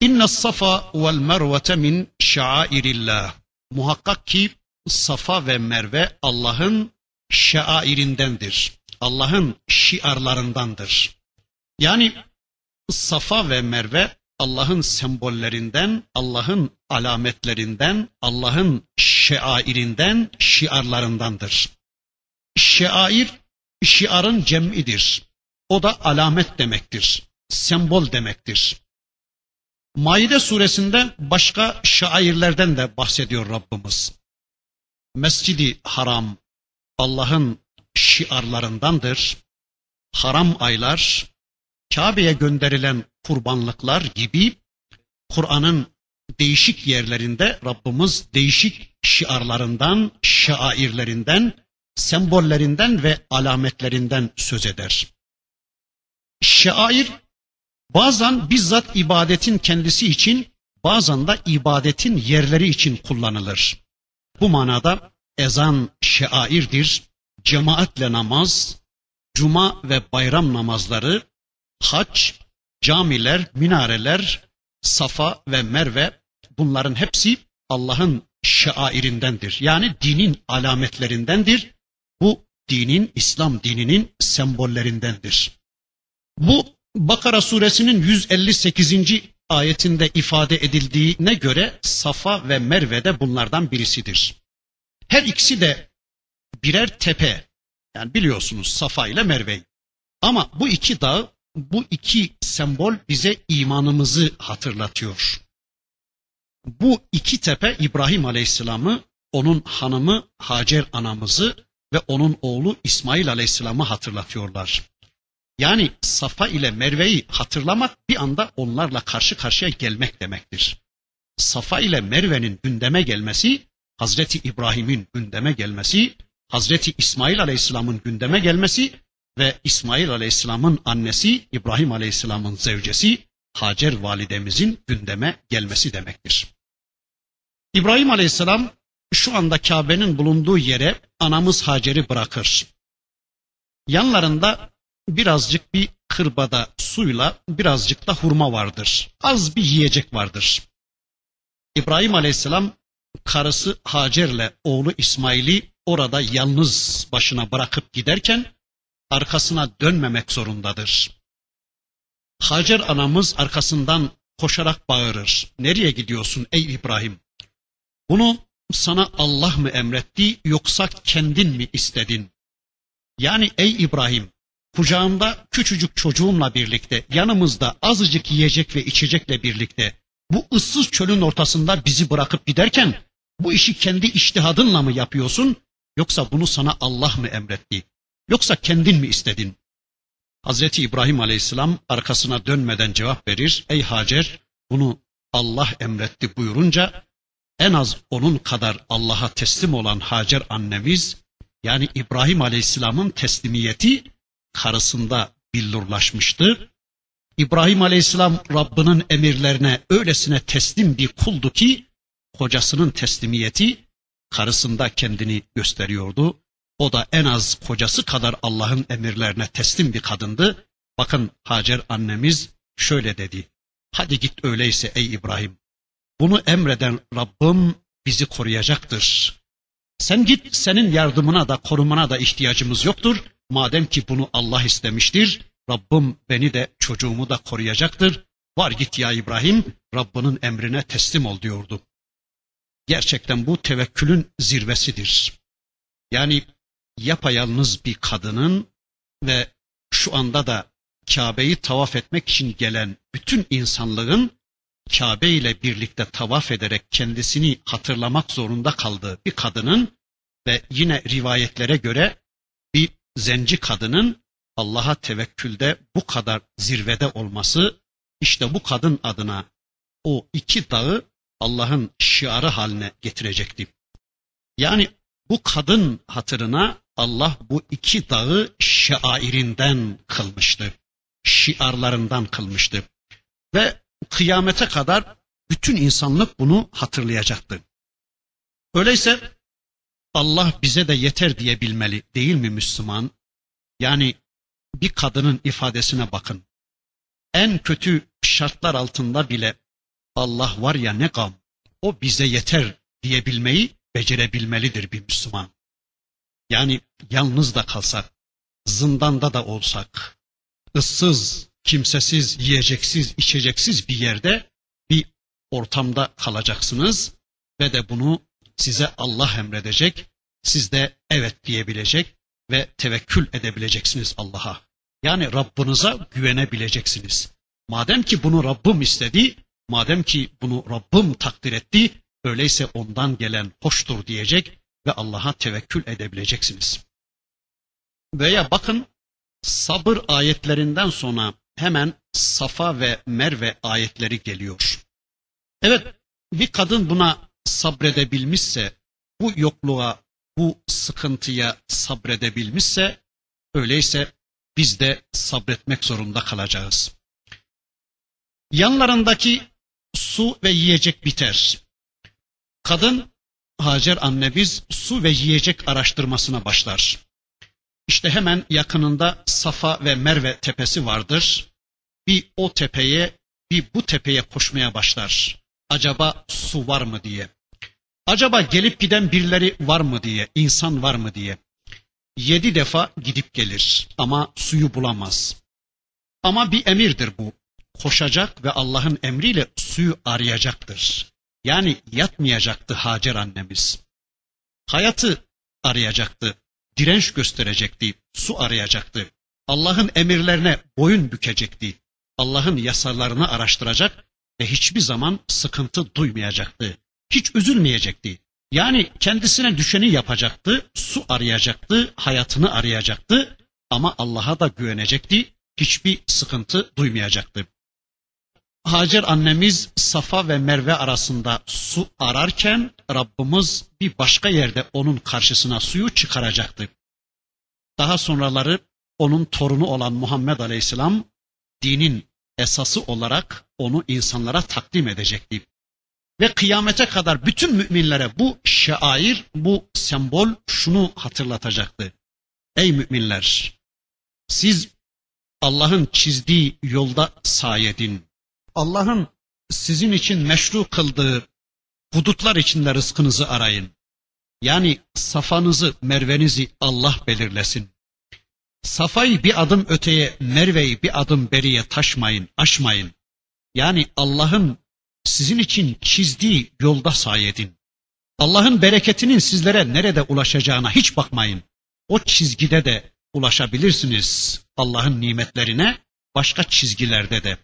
İnne safa vel mervete min şairillah. Muhakkak ki Safa ve Merve Allah'ın şairindendir. Allah'ın şiarlarındandır. Yani Safa ve Merve Allah'ın sembollerinden, Allah'ın alametlerinden, Allah'ın şeairinden, şiarlarındandır. Şeair, şiarın cem'idir. O da alamet demektir, sembol demektir. Maide suresinde başka şairlerden de bahsediyor Rabbimiz. Mescidi Haram Allah'ın şiarlarındandır. Haram aylar, Kabe'ye gönderilen kurbanlıklar gibi Kur'an'ın değişik yerlerinde Rabbimiz değişik şiarlarından, şairlerinden, sembollerinden ve alametlerinden söz eder. Şair bazen bizzat ibadetin kendisi için, bazen de ibadetin yerleri için kullanılır. Bu manada ezan şairdir, cemaatle namaz, cuma ve bayram namazları, hac, camiler, minareler, Safa ve Merve bunların hepsi Allah'ın şairindendir. Yani dinin alametlerindendir. Bu dinin, İslam dininin sembollerindendir. Bu Bakara suresinin 158. ayetinde ifade edildiğine göre Safa ve Merve de bunlardan birisidir. Her ikisi de birer tepe. Yani biliyorsunuz Safa ile Merve. Ama bu iki dağ bu iki sembol bize imanımızı hatırlatıyor. Bu iki tepe İbrahim Aleyhisselam'ı, onun hanımı Hacer anamızı ve onun oğlu İsmail Aleyhisselam'ı hatırlatıyorlar. Yani Safa ile Merve'yi hatırlamak bir anda onlarla karşı karşıya gelmek demektir. Safa ile Merve'nin gündeme gelmesi, Hazreti İbrahim'in gündeme gelmesi, Hazreti İsmail Aleyhisselam'ın gündeme gelmesi ve İsmail Aleyhisselam'ın annesi İbrahim Aleyhisselam'ın zevcesi Hacer validemizin gündeme gelmesi demektir. İbrahim Aleyhisselam şu anda Kabe'nin bulunduğu yere anamız Hacer'i bırakır. Yanlarında birazcık bir kırbada suyla birazcık da hurma vardır. Az bir yiyecek vardır. İbrahim Aleyhisselam karısı Hacer'le oğlu İsmail'i orada yalnız başına bırakıp giderken arkasına dönmemek zorundadır. Hacer anamız arkasından koşarak bağırır. Nereye gidiyorsun ey İbrahim? Bunu sana Allah mı emretti yoksa kendin mi istedin? Yani ey İbrahim, kucağımda küçücük çocuğumla birlikte, yanımızda azıcık yiyecek ve içecekle birlikte, bu ıssız çölün ortasında bizi bırakıp giderken, bu işi kendi iştihadınla mı yapıyorsun, yoksa bunu sana Allah mı emretti? Yoksa kendin mi istedin? Hazreti İbrahim Aleyhisselam arkasına dönmeden cevap verir. Ey Hacer bunu Allah emretti buyurunca en az onun kadar Allah'a teslim olan Hacer annemiz yani İbrahim Aleyhisselam'ın teslimiyeti karısında billurlaşmıştı. İbrahim Aleyhisselam Rabbinin emirlerine öylesine teslim bir kuldu ki kocasının teslimiyeti karısında kendini gösteriyordu. O da en az kocası kadar Allah'ın emirlerine teslim bir kadındı. Bakın Hacer annemiz şöyle dedi. Hadi git öyleyse ey İbrahim. Bunu emreden Rabbim bizi koruyacaktır. Sen git senin yardımına da korumana da ihtiyacımız yoktur. Madem ki bunu Allah istemiştir, Rabbim beni de çocuğumu da koruyacaktır. Var git ya İbrahim, Rabbinin emrine teslim ol diyordu. Gerçekten bu tevekkülün zirvesidir. Yani yapayalnız bir kadının ve şu anda da Kabe'yi tavaf etmek için gelen bütün insanlığın Kabe ile birlikte tavaf ederek kendisini hatırlamak zorunda kaldığı bir kadının ve yine rivayetlere göre bir zenci kadının Allah'a tevekkülde bu kadar zirvede olması işte bu kadın adına o iki dağı Allah'ın şiarı haline getirecekti. Yani bu kadın hatırına Allah bu iki dağı şairinden kılmıştı. Şiarlarından kılmıştı. Ve kıyamete kadar bütün insanlık bunu hatırlayacaktı. Öyleyse Allah bize de yeter diye bilmeli değil mi Müslüman? Yani bir kadının ifadesine bakın. En kötü şartlar altında bile Allah var ya ne gam, o bize yeter diyebilmeyi becerebilmelidir bir Müslüman. Yani yalnız da kalsak, zindanda da olsak, ıssız, kimsesiz, yiyeceksiz, içeceksiz bir yerde bir ortamda kalacaksınız ve de bunu size Allah emredecek, siz de evet diyebilecek ve tevekkül edebileceksiniz Allah'a. Yani Rabbinize güvenebileceksiniz. Madem ki bunu Rabbim istedi, madem ki bunu Rabbim takdir etti, öyleyse ondan gelen hoştur diyecek ve Allah'a tevekkül edebileceksiniz. Veya bakın sabır ayetlerinden sonra hemen Safa ve Merve ayetleri geliyor. Evet bir kadın buna sabredebilmişse, bu yokluğa, bu sıkıntıya sabredebilmişse, öyleyse biz de sabretmek zorunda kalacağız. Yanlarındaki su ve yiyecek biter. Kadın Hacer annemiz su ve yiyecek araştırmasına başlar. İşte hemen yakınında Safa ve Merve tepesi vardır. Bir o tepeye, bir bu tepeye koşmaya başlar. Acaba su var mı diye. Acaba gelip giden birileri var mı diye, insan var mı diye. Yedi defa gidip gelir ama suyu bulamaz. Ama bir emirdir bu. Koşacak ve Allah'ın emriyle suyu arayacaktır. Yani yatmayacaktı Hacer annemiz. Hayatı arayacaktı, direnç gösterecekti, su arayacaktı. Allah'ın emirlerine boyun bükecekti. Allah'ın yasalarını araştıracak ve hiçbir zaman sıkıntı duymayacaktı. Hiç üzülmeyecekti. Yani kendisine düşeni yapacaktı, su arayacaktı, hayatını arayacaktı ama Allah'a da güvenecekti, hiçbir sıkıntı duymayacaktı. Hacer annemiz Safa ve Merve arasında su ararken Rabbimiz bir başka yerde onun karşısına suyu çıkaracaktı. Daha sonraları onun torunu olan Muhammed Aleyhisselam dinin esası olarak onu insanlara takdim edecekti. Ve kıyamete kadar bütün müminlere bu şair, bu sembol şunu hatırlatacaktı. Ey müminler! Siz Allah'ın çizdiği yolda sayedin. Allah'ın sizin için meşru kıldığı hudutlar içinde rızkınızı arayın. Yani safanızı, mervenizi Allah belirlesin. Safayı bir adım öteye, Merve'yi bir adım beriye taşmayın, aşmayın. Yani Allah'ın sizin için çizdiği yolda sayedin. Allah'ın bereketinin sizlere nerede ulaşacağına hiç bakmayın. O çizgide de ulaşabilirsiniz Allah'ın nimetlerine başka çizgilerde de.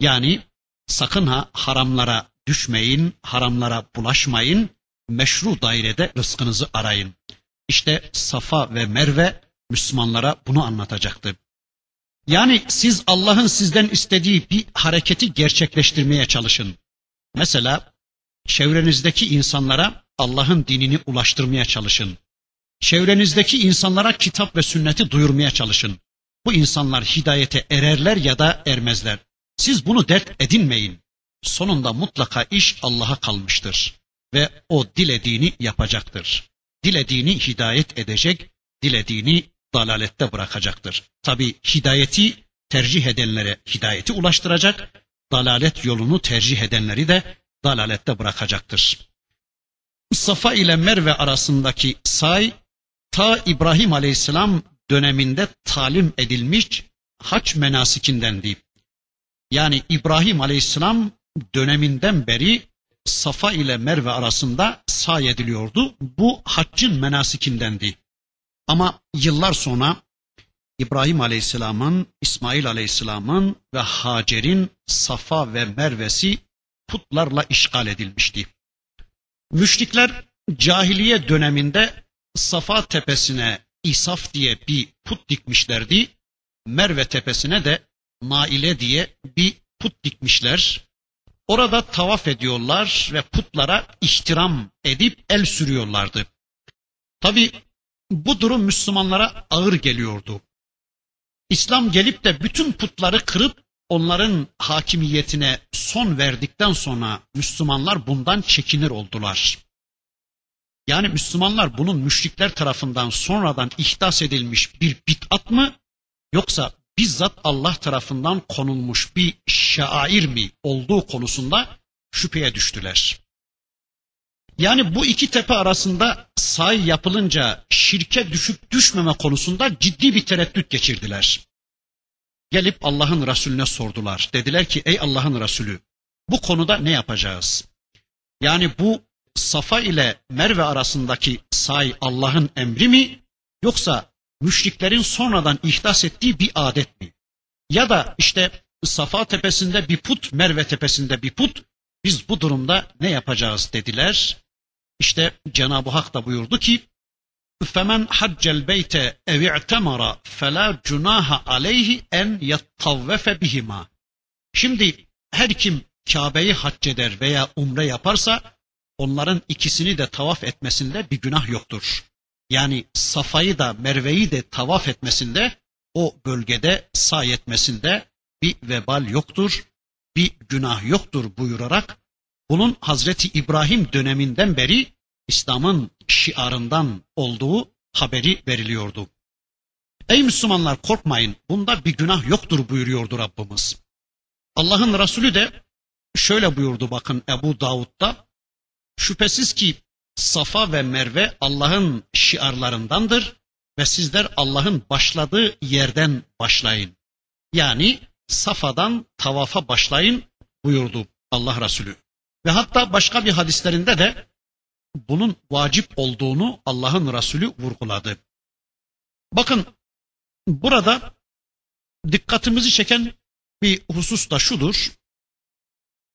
Yani sakın ha haramlara düşmeyin, haramlara bulaşmayın, meşru dairede rızkınızı arayın. İşte Safa ve Merve Müslümanlara bunu anlatacaktı. Yani siz Allah'ın sizden istediği bir hareketi gerçekleştirmeye çalışın. Mesela çevrenizdeki insanlara Allah'ın dinini ulaştırmaya çalışın. Çevrenizdeki insanlara kitap ve sünneti duyurmaya çalışın. bu insanlar hidayete ererler ya da ermezler. Siz bunu dert edinmeyin. Sonunda mutlaka iş Allah'a kalmıştır ve o dilediğini yapacaktır. Dilediğini hidayet edecek, dilediğini dalalette bırakacaktır. Tabi hidayeti tercih edenlere hidayeti ulaştıracak, dalalet yolunu tercih edenleri de dalalette bırakacaktır. Safa ile Merve arasındaki say ta İbrahim Aleyhisselam döneminde talim edilmiş haç menasikindendi. Yani İbrahim Aleyhisselam döneminden beri Safa ile Merve arasında say ediliyordu. Bu haccın menasikindendi. Ama yıllar sonra İbrahim Aleyhisselam'ın, İsmail Aleyhisselam'ın ve Hacer'in Safa ve Merve'si putlarla işgal edilmişti. Müşrikler cahiliye döneminde Safa tepesine İsaf diye bir put dikmişlerdi. Merve tepesine de Naile diye bir put dikmişler. Orada tavaf ediyorlar ve putlara ihtiram edip el sürüyorlardı. Tabi bu durum Müslümanlara ağır geliyordu. İslam gelip de bütün putları kırıp onların hakimiyetine son verdikten sonra Müslümanlar bundan çekinir oldular. Yani Müslümanlar bunun müşrikler tarafından sonradan ihdas edilmiş bir bid'at mı yoksa bizzat Allah tarafından konulmuş bir şair mi olduğu konusunda şüpheye düştüler. Yani bu iki tepe arasında say yapılınca şirke düşüp düşmeme konusunda ciddi bir tereddüt geçirdiler. Gelip Allah'ın Resulüne sordular. Dediler ki ey Allah'ın Resulü bu konuda ne yapacağız? Yani bu Safa ile Merve arasındaki say Allah'ın emri mi yoksa müşriklerin sonradan ihdas ettiği bir adet mi? Ya da işte Safa tepesinde bir put, Merve tepesinde bir put. Biz bu durumda ne yapacağız dediler. İşte Cenab-ı Hak da buyurdu ki فَمَنْ حَجَّ الْبَيْتَ اَوْ اِعْتَمَرَ فَلَا جُنَاهَ عَلَيْهِ اَنْ يَتَّوَّفَ بِهِمَا Şimdi her kim Kabe'yi hac eder veya umre yaparsa onların ikisini de tavaf etmesinde bir günah yoktur. Yani Safa'yı da Merve'yi de tavaf etmesinde o bölgede say etmesinde bir vebal yoktur, bir günah yoktur buyurarak bunun Hazreti İbrahim döneminden beri İslam'ın şiarından olduğu haberi veriliyordu. Ey Müslümanlar korkmayın bunda bir günah yoktur buyuruyordu Rabbimiz. Allah'ın Resulü de şöyle buyurdu bakın Ebu Davud'da şüphesiz ki Safa ve Merve Allah'ın şiarlarındandır ve sizler Allah'ın başladığı yerden başlayın. Yani Safa'dan tavafa başlayın buyurdu Allah Resulü. Ve hatta başka bir hadislerinde de bunun vacip olduğunu Allah'ın Resulü vurguladı. Bakın burada dikkatimizi çeken bir husus da şudur.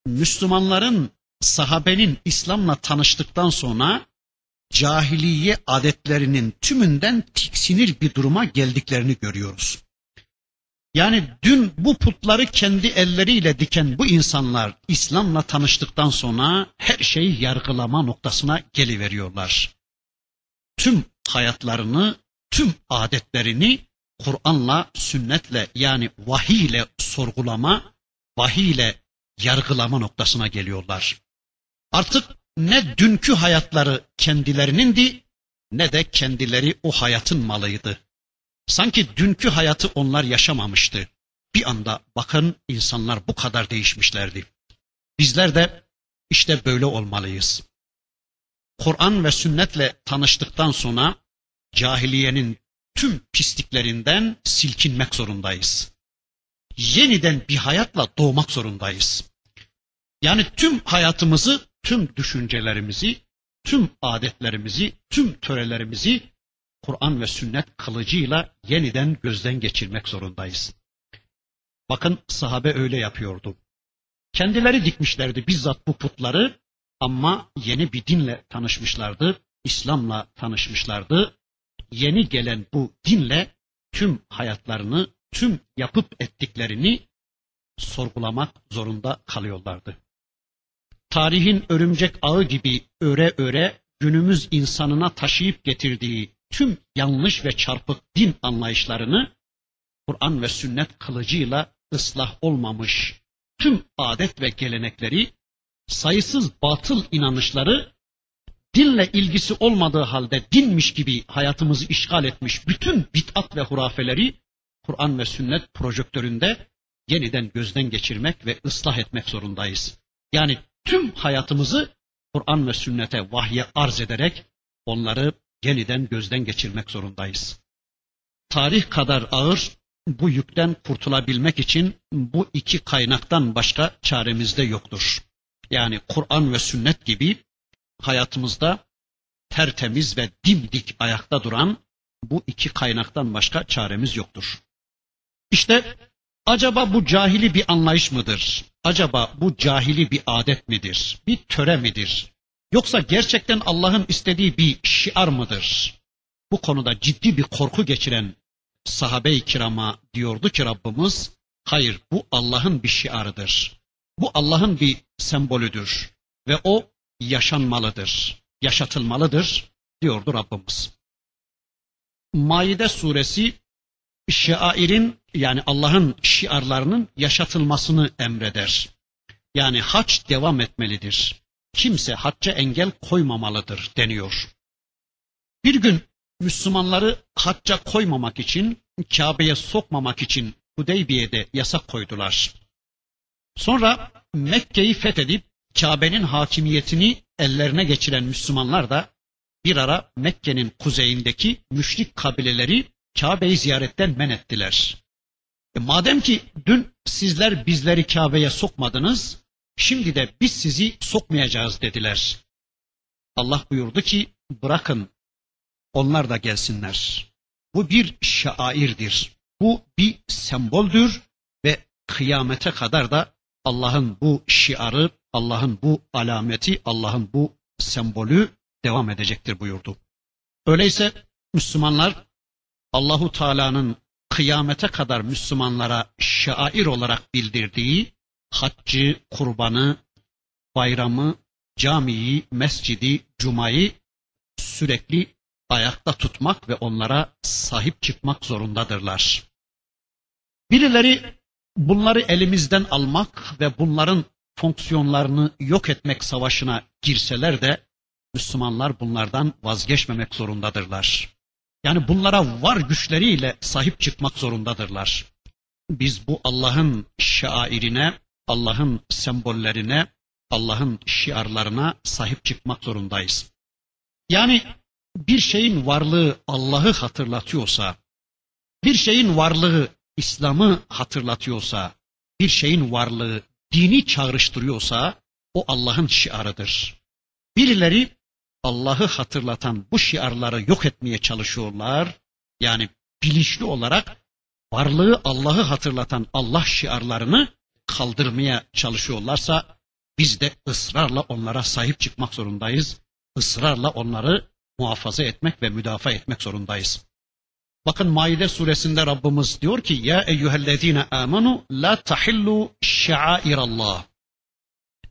Müslümanların sahabenin İslam'la tanıştıktan sonra cahiliye adetlerinin tümünden tiksinir bir duruma geldiklerini görüyoruz. Yani dün bu putları kendi elleriyle diken bu insanlar İslam'la tanıştıktan sonra her şeyi yargılama noktasına geliveriyorlar. Tüm hayatlarını, tüm adetlerini Kur'an'la, sünnetle yani vahiy ile sorgulama, vahiy ile yargılama noktasına geliyorlar. Artık ne dünkü hayatları kendilerinin ne de kendileri o hayatın malıydı. Sanki dünkü hayatı onlar yaşamamıştı. Bir anda bakın insanlar bu kadar değişmişlerdi. Bizler de işte böyle olmalıyız. Kur'an ve sünnetle tanıştıktan sonra cahiliyenin tüm pisliklerinden silkinmek zorundayız. Yeniden bir hayatla doğmak zorundayız. Yani tüm hayatımızı, tüm düşüncelerimizi, tüm adetlerimizi, tüm törelerimizi Kur'an ve sünnet kılıcıyla yeniden gözden geçirmek zorundayız. Bakın sahabe öyle yapıyordu. Kendileri dikmişlerdi bizzat bu putları ama yeni bir dinle tanışmışlardı, İslam'la tanışmışlardı. Yeni gelen bu dinle tüm hayatlarını, tüm yapıp ettiklerini sorgulamak zorunda kalıyorlardı. Tarihin örümcek ağı gibi öre öre günümüz insanına taşıyıp getirdiği tüm yanlış ve çarpık din anlayışlarını Kur'an ve sünnet kılıcıyla ıslah olmamış tüm adet ve gelenekleri, sayısız batıl inanışları, dinle ilgisi olmadığı halde dinmiş gibi hayatımızı işgal etmiş bütün bit'at ve hurafeleri Kur'an ve sünnet projektöründe yeniden gözden geçirmek ve ıslah etmek zorundayız. Yani tüm hayatımızı Kur'an ve sünnete vahye arz ederek onları yeniden gözden geçirmek zorundayız. Tarih kadar ağır bu yükten kurtulabilmek için bu iki kaynaktan başka çaremiz de yoktur. Yani Kur'an ve sünnet gibi hayatımızda tertemiz ve dimdik ayakta duran bu iki kaynaktan başka çaremiz yoktur. İşte acaba bu cahili bir anlayış mıdır? Acaba bu cahili bir adet midir? Bir töre midir? Yoksa gerçekten Allah'ın istediği bir şiar mıdır? Bu konuda ciddi bir korku geçiren sahabe-i kirama diyordu ki Rabbimiz, hayır bu Allah'ın bir şiarıdır. Bu Allah'ın bir sembolüdür ve o yaşanmalıdır, yaşatılmalıdır diyordu Rabbimiz. Maide suresi şiairin yani Allah'ın şiarlarının yaşatılmasını emreder. Yani haç devam etmelidir. Kimse hacca engel koymamalıdır deniyor. Bir gün Müslümanları hacca koymamak için, Kabe'ye sokmamak için Hudeybiye'de yasak koydular. Sonra Mekke'yi fethedip Kabe'nin hakimiyetini ellerine geçiren Müslümanlar da bir ara Mekke'nin kuzeyindeki müşrik kabileleri Kabe'yi ziyaretten men ettiler. E madem ki dün sizler bizleri Kabe'ye sokmadınız, şimdi de biz sizi sokmayacağız dediler. Allah buyurdu ki bırakın onlar da gelsinler. Bu bir şairdir. Bu bir semboldür ve kıyamete kadar da Allah'ın bu şiarı, Allah'ın bu alameti, Allah'ın bu sembolü devam edecektir buyurdu. Öyleyse Müslümanlar Allahu Teala'nın kıyamete kadar Müslümanlara şair olarak bildirdiği haccı, kurbanı, bayramı, camiyi, mescidi, cumayı sürekli ayakta tutmak ve onlara sahip çıkmak zorundadırlar. Birileri bunları elimizden almak ve bunların fonksiyonlarını yok etmek savaşına girseler de Müslümanlar bunlardan vazgeçmemek zorundadırlar. Yani bunlara var güçleriyle sahip çıkmak zorundadırlar. Biz bu Allah'ın şairine, Allah'ın sembollerine, Allah'ın şiarlarına sahip çıkmak zorundayız. Yani bir şeyin varlığı Allah'ı hatırlatıyorsa, bir şeyin varlığı İslam'ı hatırlatıyorsa, bir şeyin varlığı dini çağrıştırıyorsa o Allah'ın şiarıdır. Birileri Allah'ı hatırlatan bu şiarları yok etmeye çalışıyorlar. Yani bilinçli olarak varlığı Allah'ı hatırlatan Allah şiarlarını kaldırmaya çalışıyorlarsa biz de ısrarla onlara sahip çıkmak zorundayız. Israrla onları muhafaza etmek ve müdafaa etmek zorundayız. Bakın Maide suresinde Rabbimiz diyor ki ya eyyühellezine amenu la tahillu şairallah.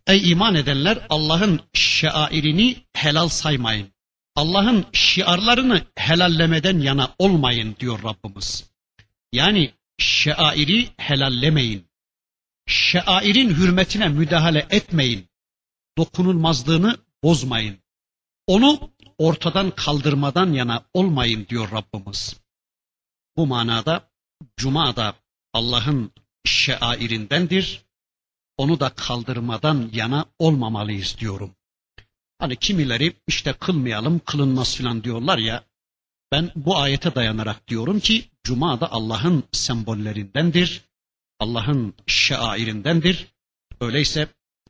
Ey iman edenler Allah'ın şairini helal saymayın. Allah'ın şiarlarını helallemeden yana olmayın diyor Rabbimiz. Yani şairi helallemeyin. Şairin hürmetine müdahale etmeyin. Dokunulmazlığını bozmayın. Onu ortadan kaldırmadan yana olmayın diyor Rabbimiz. Bu manada Cuma da Allah'ın şairindendir. Onu da kaldırmadan yana olmamalıyız diyorum. Hani kimileri işte kılmayalım, kılınmaz filan diyorlar ya. Ben bu ayete dayanarak diyorum ki Cuma da Allah'ın sembollerindendir. Allah'ın şairindendir. Öyleyse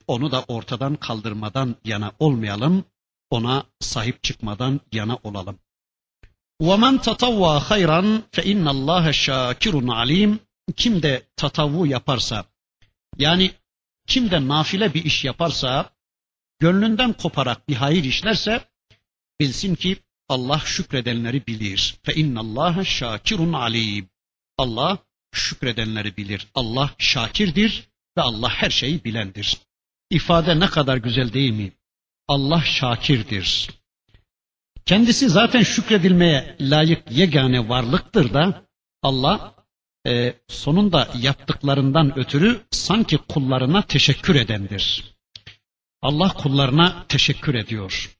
onu da ortadan kaldırmadan yana olmayalım ona sahip çıkmadan yana olalım. وَمَنْ تَطَوَّى خَيْرًا فَاِنَّ اللّٰهَ شَاكِرٌ عَلِيمٌ Kim de tatavu yaparsa, yani kim de nafile bir iş yaparsa, gönlünden koparak bir hayır işlerse, bilsin ki Allah şükredenleri bilir. فَاِنَّ اللّٰهَ شَاكِرٌ عَلِيمٌ Allah şükredenleri bilir. Allah şakirdir ve Allah her şeyi bilendir. İfade ne kadar güzel değil mi? Allah şakirdir. Kendisi zaten şükredilmeye layık yegane varlıktır da Allah e, sonunda yaptıklarından ötürü sanki kullarına teşekkür edendir. Allah kullarına teşekkür ediyor.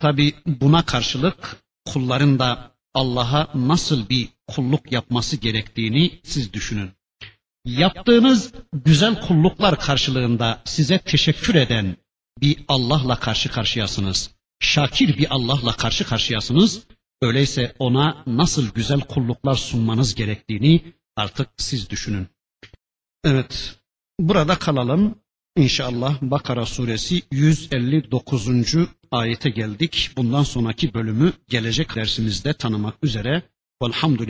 Tabi buna karşılık kulların da Allah'a nasıl bir kulluk yapması gerektiğini siz düşünün. Yaptığınız güzel kulluklar karşılığında size teşekkür eden bir Allah'la karşı karşıyasınız. Şakir bir Allah'la karşı karşıyasınız. Öyleyse ona nasıl güzel kulluklar sunmanız gerektiğini artık siz düşünün. Evet, burada kalalım. İnşallah Bakara suresi 159. ayete geldik. Bundan sonraki bölümü gelecek dersimizde tanımak üzere. Velhamdülillah.